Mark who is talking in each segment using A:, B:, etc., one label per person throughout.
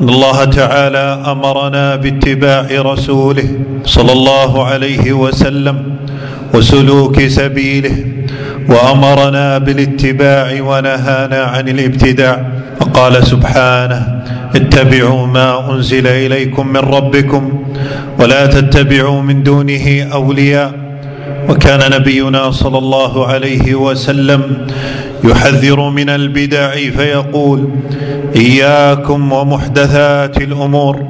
A: ان الله تعالى أمرنا باتباع رسوله صلى الله عليه وسلم وسلوك سبيله وأمرنا بالاتباع ونهانا عن الابتداع وقال سبحانه اتبعوا ما أنزل إليكم من ربكم ولا تتبعوا من دونه أولياء وكان نبينا صلى الله عليه وسلم يحذر من البدع فيقول إياكم ومحدثات الأمور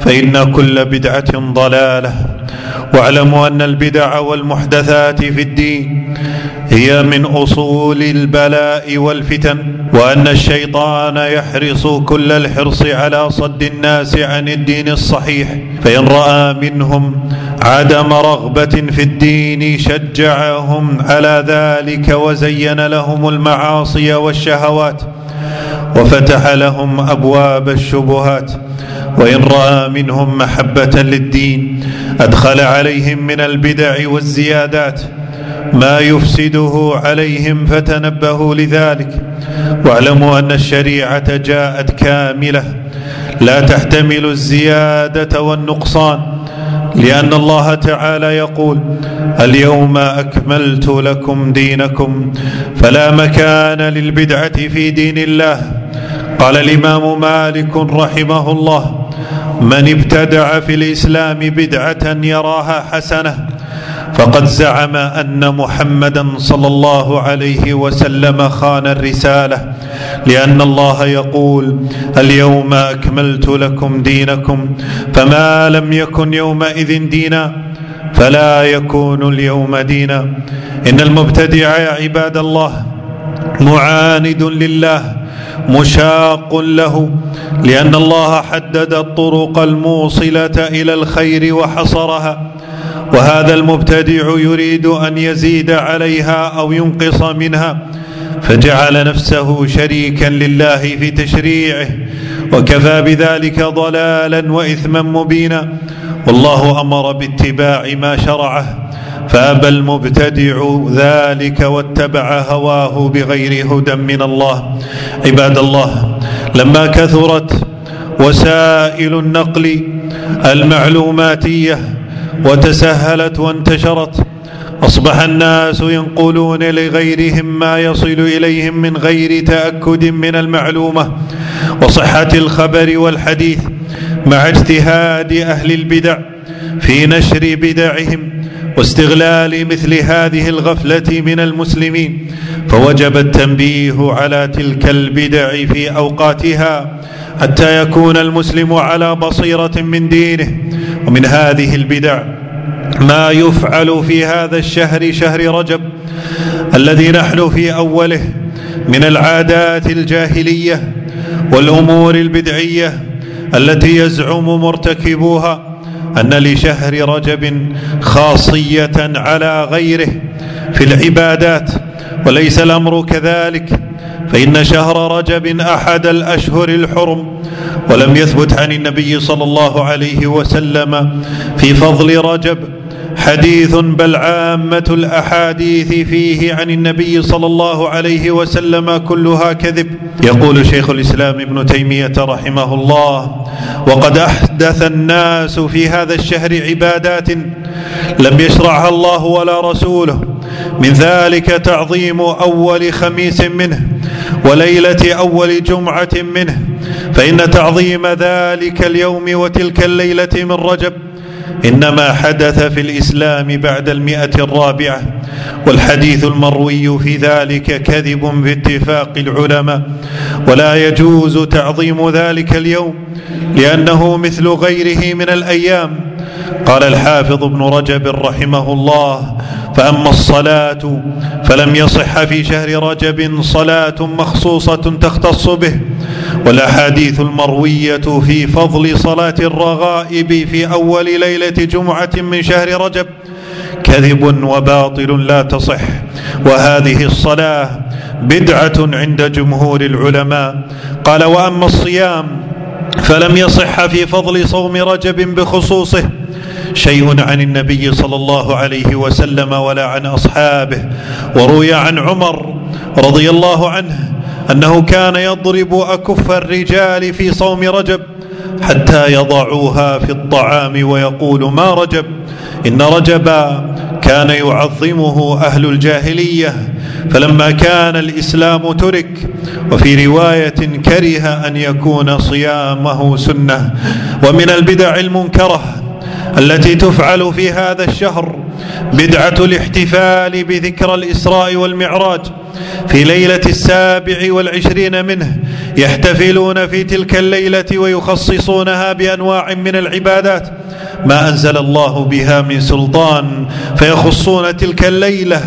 A: فإن كل بدعة ضلالة واعلموا أن البدع والمحدثات في الدين هي من أصول البلاء والفتن وأن الشيطان يحرص كل الحرص على صد الناس عن الدين الصحيح فإن رأى منهم عدم رغبة في الدين شجعهم على ذلك وزين لهم المعاصي والشهوات وفتح لهم أبواب الشبهات وإن رأى منهم محبة للدين أدخل عليهم من البدع والزيادات ما يفسده عليهم فتنبهوا لذلك. واعلموا أن الشريعة جاءت كاملة. لا تحتمل الزيادة والنقصان لأن الله تعالى يقول اليوم أكملت لكم دينكم فلا مكان للبدعة في دين الله. قال الإمام مالك رحمه الله من ابتدع في الإسلام بدعة يراها حسنة فقد زعم أن محمدا صلى الله عليه وسلم خان الرسالة لأن الله يقول اليوم أكملت لكم دينكم فما لم يكن يومئذ دينا فلا يكون اليوم دينا. إن المبتدع يا عباد الله معاند لله مشاق له لأن الله حدد الطرق الموصلة إلى الخير وحصرها. وهذا المبتدع يريد أن يزيد عليها أو ينقص منها. فجعل نفسه شريكا لله في تشريعه وكفى بذلك ضلالا واثما مبينا. والله أمر باتباع ما شرعه. فابى المبتدع ذلك واتبع هواه بغير هدى من الله. عباد الله لما كثرت وسائل النقل المعلوماتية وتسهلت وانتشرت أصبح الناس ينقلون لغيرهم ما يصل إليهم من غير تأكد من المعلومة. وصحة الخبر والحديث مع اجتهاد أهل البدع في نشر بدعهم واستغلال مثل هذه الغفلة من المسلمين فوجب التنبيه على تلك البدع في أوقاتها حتى يكون المسلم على بصيرة من دينه. ومن هذه البدع ما يفعل في هذا الشهر شهر رجب الذي نحن في أوله من العادات الجاهلية والأمور البدعية التي يزعم مرتكبوها أن لشهر رجب خاصية على غيره في العبادات وليس الأمر كذلك فإن شهر رجب أحد الأشهر الحرم ولم يثبت عن النبي صلى الله عليه وسلم في فضل رجب حديث بل عامة الأحاديث فيه عن النبي صلى الله عليه وسلم كلها كذب. يقول شيخ الإسلام ابن تيمية رحمه الله وقد أحدث الناس في هذا الشهر عبادات لم يشرعها الله ولا رسوله. من ذلك تعظيم أول خميس منه وليلة أول جمعة منه. فإن تعظيم ذلك اليوم وتلك الليلة من رجب إنما حدث في الإسلام بعد المئة الرابعة والحديث المروي في ذلك كذب باتفاق العلماء ولا يجوز تعظيم ذلك اليوم لأنه مثل غيره من الأيام. قال الحافظ ابن رجب رحمه الله فأما الصلاة فلم يصح في شهر رجب صلاة مخصوصة تختص به والأحاديث المروية في فضل صلاة الرغائب في أول ليلة جمعة من شهر رجب كذب وباطل لا تصح. وهذه الصلاة بدعة عند جمهور العلماء. قال وأما الصيام فلم يصح في فضل صوم رجب بخصوصه شيء عن النبي صلى الله عليه وسلم ولا عن أصحابه. وروي عن عمر رضي الله عنه أنه كان يضرب أكف الرجال في صوم رجب حتى يضعوها في الطعام ويقول ما رجب؟ إن رجبا كان يعظمه أهل الجاهلية فلما كان الإسلام ترك وفي رواية كره أن يكون صيامه سنة. ومن البدع المنكرة التي تفعل في هذا الشهر بدعة الاحتفال بذكرى الإسراء والمعراج. في ليلة السابع والعشرين منه يحتفلون في تلك الليلة ويخصصونها بأنواع من العبادات. ما أنزل الله بها من سلطان فيخصون تلك الليلة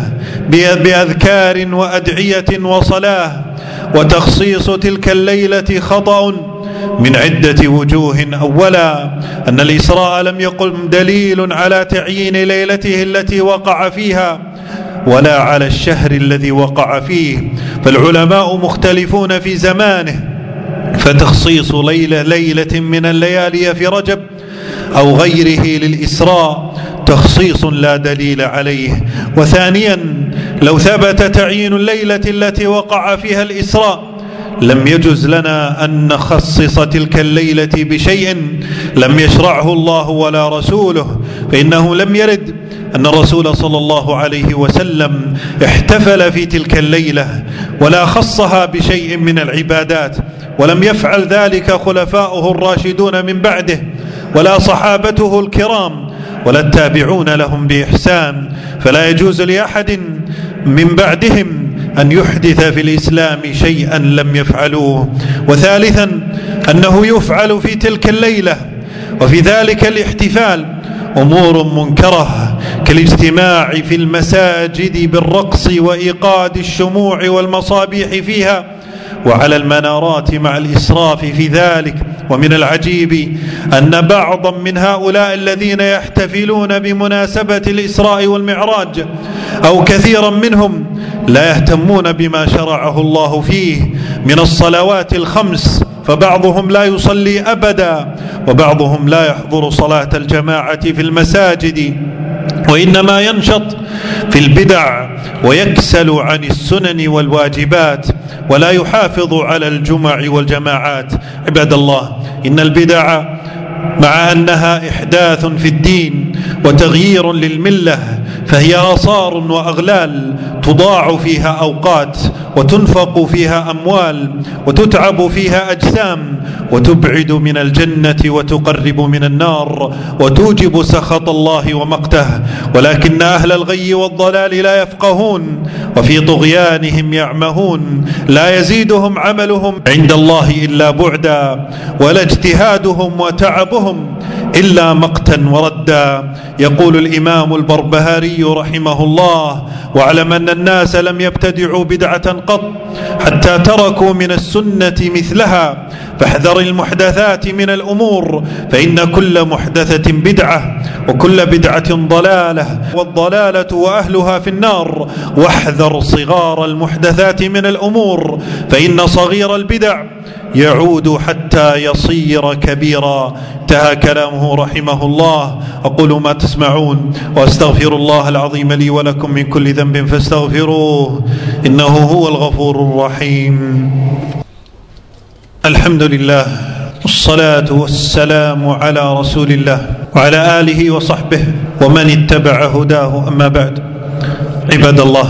A: بأذكار وأدعية وصلاة. وتخصيص تلك الليلة خطأ من عدة وجوه أولا أن الإسراء لم يقم دليل على تعيين ليلته التي وقع فيها ولا على الشهر الذي وقع فيه فالعلماء مختلفون في زمانه فتخصيص ليلة ليلة من الليالي في رجب أو غيره للإسراء تخصيص لا دليل عليه. وثانيا لو ثبت تعيين الليلة التي وقع فيها الإسراء لم يجز لنا أن نخصص تلك الليلة بشيء لم يشرعه الله ولا رسوله فإنه لم يرد أن الرسول صلى الله عليه وسلم احتفل في تلك الليلة ولا خصها بشيء من العبادات ولم يفعل ذلك خلفاؤه الراشدون من بعده ولا صحابته الكرام ولا التابعون لهم بإحسان فلا يجوز لأحد من بعدهم أن يحدث في الإسلام شيئا لم يفعلوه وثالثا أنه يفعل في تلك الليلة وفي ذلك الاحتفال أمور منكرة كالاجتماع في المساجد بالرقص وإيقاد الشموع والمصابيح فيها وعلى المنارات مع الإسراف في ذلك. ومن العجيب أن بعضا من هؤلاء الذين يحتفلون بمناسبة الإسراء والمعراج أو كثيرا منهم لا يهتمون بما شرعه الله فيه من الصلوات الخمس فبعضهم لا يصلي أبدا وبعضهم لا يحضر صلاة الجماعة في المساجد. وإنما ينشط في البدع ويكسل عن السنن والواجبات ولا يحافظ على الجمع والجماعات. عباد الله إن البدع مع أنها إحداث في الدين وتغيير للملة فهي آثار وأغلال تضاع فيها أوقات وتنفق فيها أموال وتتعب فيها أجسام وتبعد من الجنة وتقرب من النار وتوجب سخط الله ومقته ولكن أهل الغي والضلال لا يفقهون وفي طغيانهم يعمهون لا يزيدهم عملهم عند الله إلا بعدا ولا اجتهادهم وتعبهم إلا مقتا وردا. يقول الإمام البربهاري رحمه الله واعلم أن الناس لم يبتدعوا بدعة قط حتى تركوا من السنة مثلها. فاحذر المحدثات من الأمور فإن كل محدثة بدعة وكل بدعة ضلالة والضلالة وأهلها في النار. واحذر صغار المحدثات من الأمور فإن صغير البدع يعود حتى يصير كبيرا. انتهى كلامه رحمه الله. أقول ما تسمعون وأستغفر الله العظيم لي ولكم من كل ذنب فاستغفروه إنه هو الغفور الرحيم. الحمد لله والصلاة والسلام على رسول الله وعلى آله وصحبه ومن اتبع هداه. أما بعد عباد الله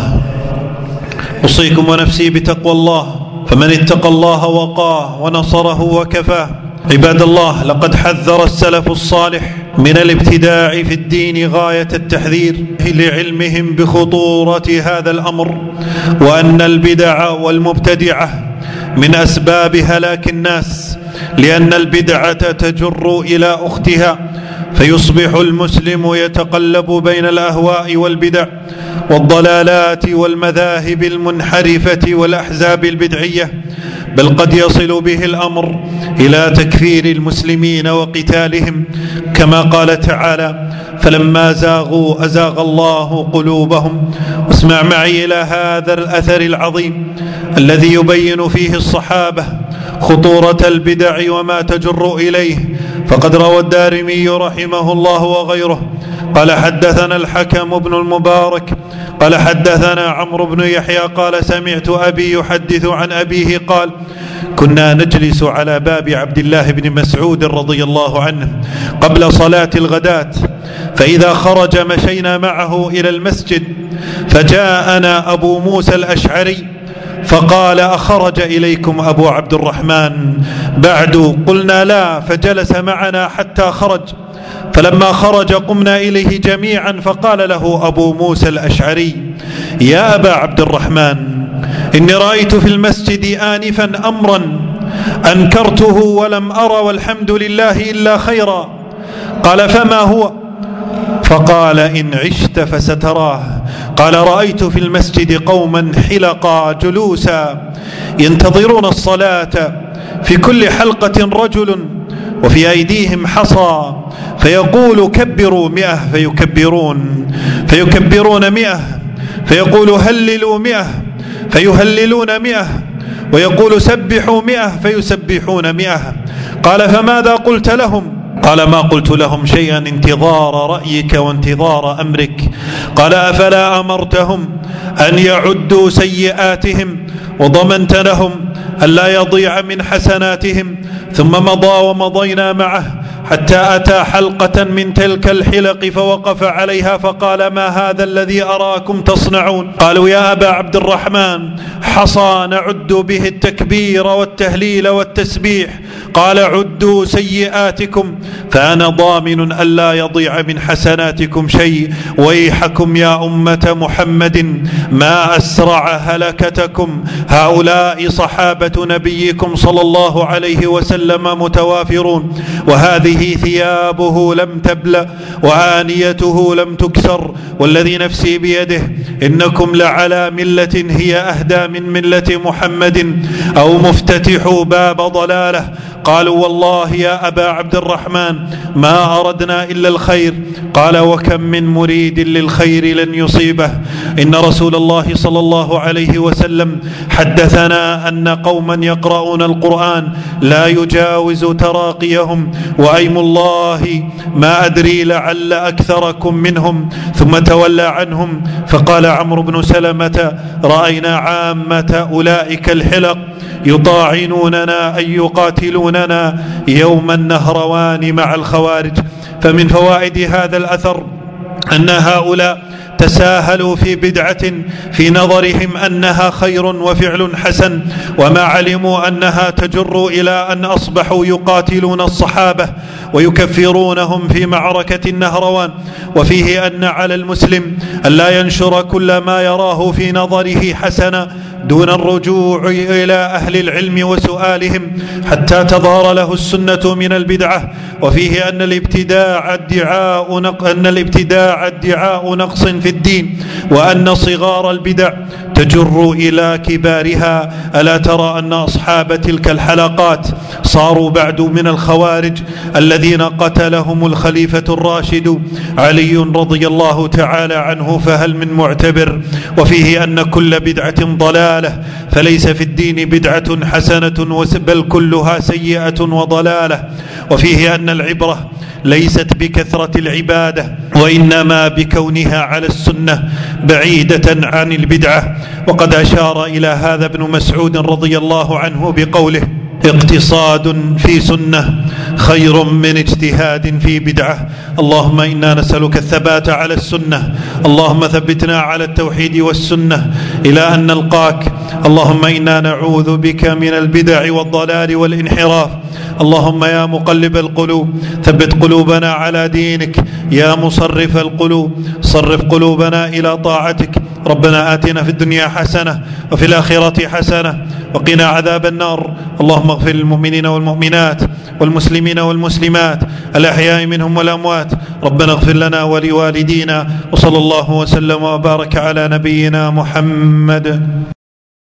A: أوصيكم ونفسي بتقوى الله فمن اتقى الله وقاه ونصره وكفاه عباد الله لقد حذر السلف الصالح من الابتداع في الدين غاية التحذير لعلمهم بخطورة هذا الأمر وأن البدع والمبتدعة من أسباب هلاك الناس لأن البدعة تجر إلى أختها فيصبح المسلم يتقلب بين الأهواء والبدع والضلالات والمذاهب المنحرفة والأحزاب البدعية بل قد يصل به الأمر إلى تكفير المسلمين وقتالهم كما قال تعالى فلما زاغوا أزاغ الله قلوبهم. واسمع معي إلى هذا الأثر العظيم الذي يبين فيه الصحابة خطورة البدع وما تجر إليه. فقد روى الدارمي رحمه الله وغيره قال حدثنا الحكم بن المبارك قال حدثنا عمرو بن يحيى قال سمعت أبي يحدث عن أبيه قال كنا نجلس على باب عبد الله بن مسعود رضي الله عنه قبل صلاة الغداة فإذا خرج مشينا معه إلى المسجد فجاءنا أبو موسى الأشعري فقال أخرج إليكم أبو عبد الرحمن؟ بعد قلنا لا فجلس معنا حتى خرج. فلما خرج قمنا إليه جميعا فقال له أبو موسى الأشعري يا أبا عبد الرحمن إني رأيت في المسجد آنفا أمرا أنكرته ولم أرى والحمد لله إلا خيرا. قال فما هو؟ فقال إن عشت فستراه. قال رأيت في المسجد قوما حلقا جلوسا ينتظرون الصلاة في كل حلقة رجل وفي أيديهم حصى فيقول كبروا مئة فيكبرون فيكبرون مئة فيقول هللوا مئة فيهللون مئة ويقول سبحوا مئة فيسبحون مئة. قال فماذا قلت لهم؟ قال ما قلت لهم شيئا انتظار رأيك وانتظار أمرك. قال أفلا أمرتهم أن يعدوا سيئاتهم وضمنت لهم ألا يضيع من حسناتهم ثم مضى ومضينا معه حتى أتى حلقة من تلك الحلق فوقف عليها فقال ما هذا الذي أراكم تصنعون؟ قالوا يا أبا عبد الرحمن حصى نعد به التكبير والتهليل والتسبيح. قال عدوا سيئاتكم فأنا ضامن ألا يضيع من حسناتكم شيء. ويحكم يا أمة محمد ما أسرع هلكتكم. هؤلاء صحابة نبيكم صلى الله عليه وسلم متوافرون. وهذه ثيابه لم تبلى وآنيته لم تكسر والذي نفسي بيده إنكم لعلى ملة هي أهدى من ملة محمد أو مفتتح باب ضلاله قالوا والله يا أبا عبد الرحمن ما أردنا إلا الخير قال وكم من مريد للخير لن يصيبه إن رسول الله صلى الله عليه وسلم حدثنا أن قوما يقرؤون القرآن لا يجاوز تراقيهم وأيم الله ما أدري لعل أكثركم منهم ثم تولى عنهم فقال عمرو بن سلمة رأينا عامة أولئك الحلق يطاعنوننا أن يقاتلوننا يوم النهروان مع الخوارج فمن فوائد هذا الأثر أن هؤلاء تساهلوا في بدعة في نظرهم أنها خير وفعل حسن وما علموا أنها تجر إلى أن أصبحوا يقاتلون الصحابة ويكفرونهم في معركة النهروان. وفيه أن على المسلم ألا ينشر كل ما يراه في نظره حسنا دون الرجوع إلى أهل العلم وسؤالهم حتى تظهر له السنة من البدعة. وفيه أن الابتداع ادعاء. أن الابتداع ادعاء نقص في الدين وأن صغار البدع تجر إلى كبارها. ألا ترى أن أصحاب تلك الحلقات صاروا بعد من الخوارج الذين قتلهم الخليفة الراشد علي رضي الله تعالى عنه؟ فهل من معتبر؟ وفيه أن كل بدعة ضلالة فليس في الدين بدعة حسنة بل كلها سيئة وضلالة. وفيه أن العبرة ليست بكثرة العبادة وإنما بكونها على السنة بعيدة عن البدعة. وقد أشار إلى هذا ابن مسعود رضي الله عنه بقوله اقتصاد في سنة خير من اجتهاد في بدعة. اللهم إنا نسألك الثبات على السنة. اللهم ثبتنا على التوحيد والسنة. إلى أن نلقاك. اللهم إنا نعوذ بك من البدع والضلال والانحراف. اللهم يا مقلب القلوب ثبت قلوبنا على دينك. يا مصرف القلوب صرف قلوبنا إلى طاعتك. ربنا آتنا في الدنيا حسنة وفي الآخرة حسنة وقنا عذاب النار. اللهم اغفر للمؤمنين والمؤمنات والمسلمين والمسلمات الأحياء منهم والأموات. ربنا اغفر لنا ولوالدينا وصلى الله وسلم وبارك على نبينا محمد.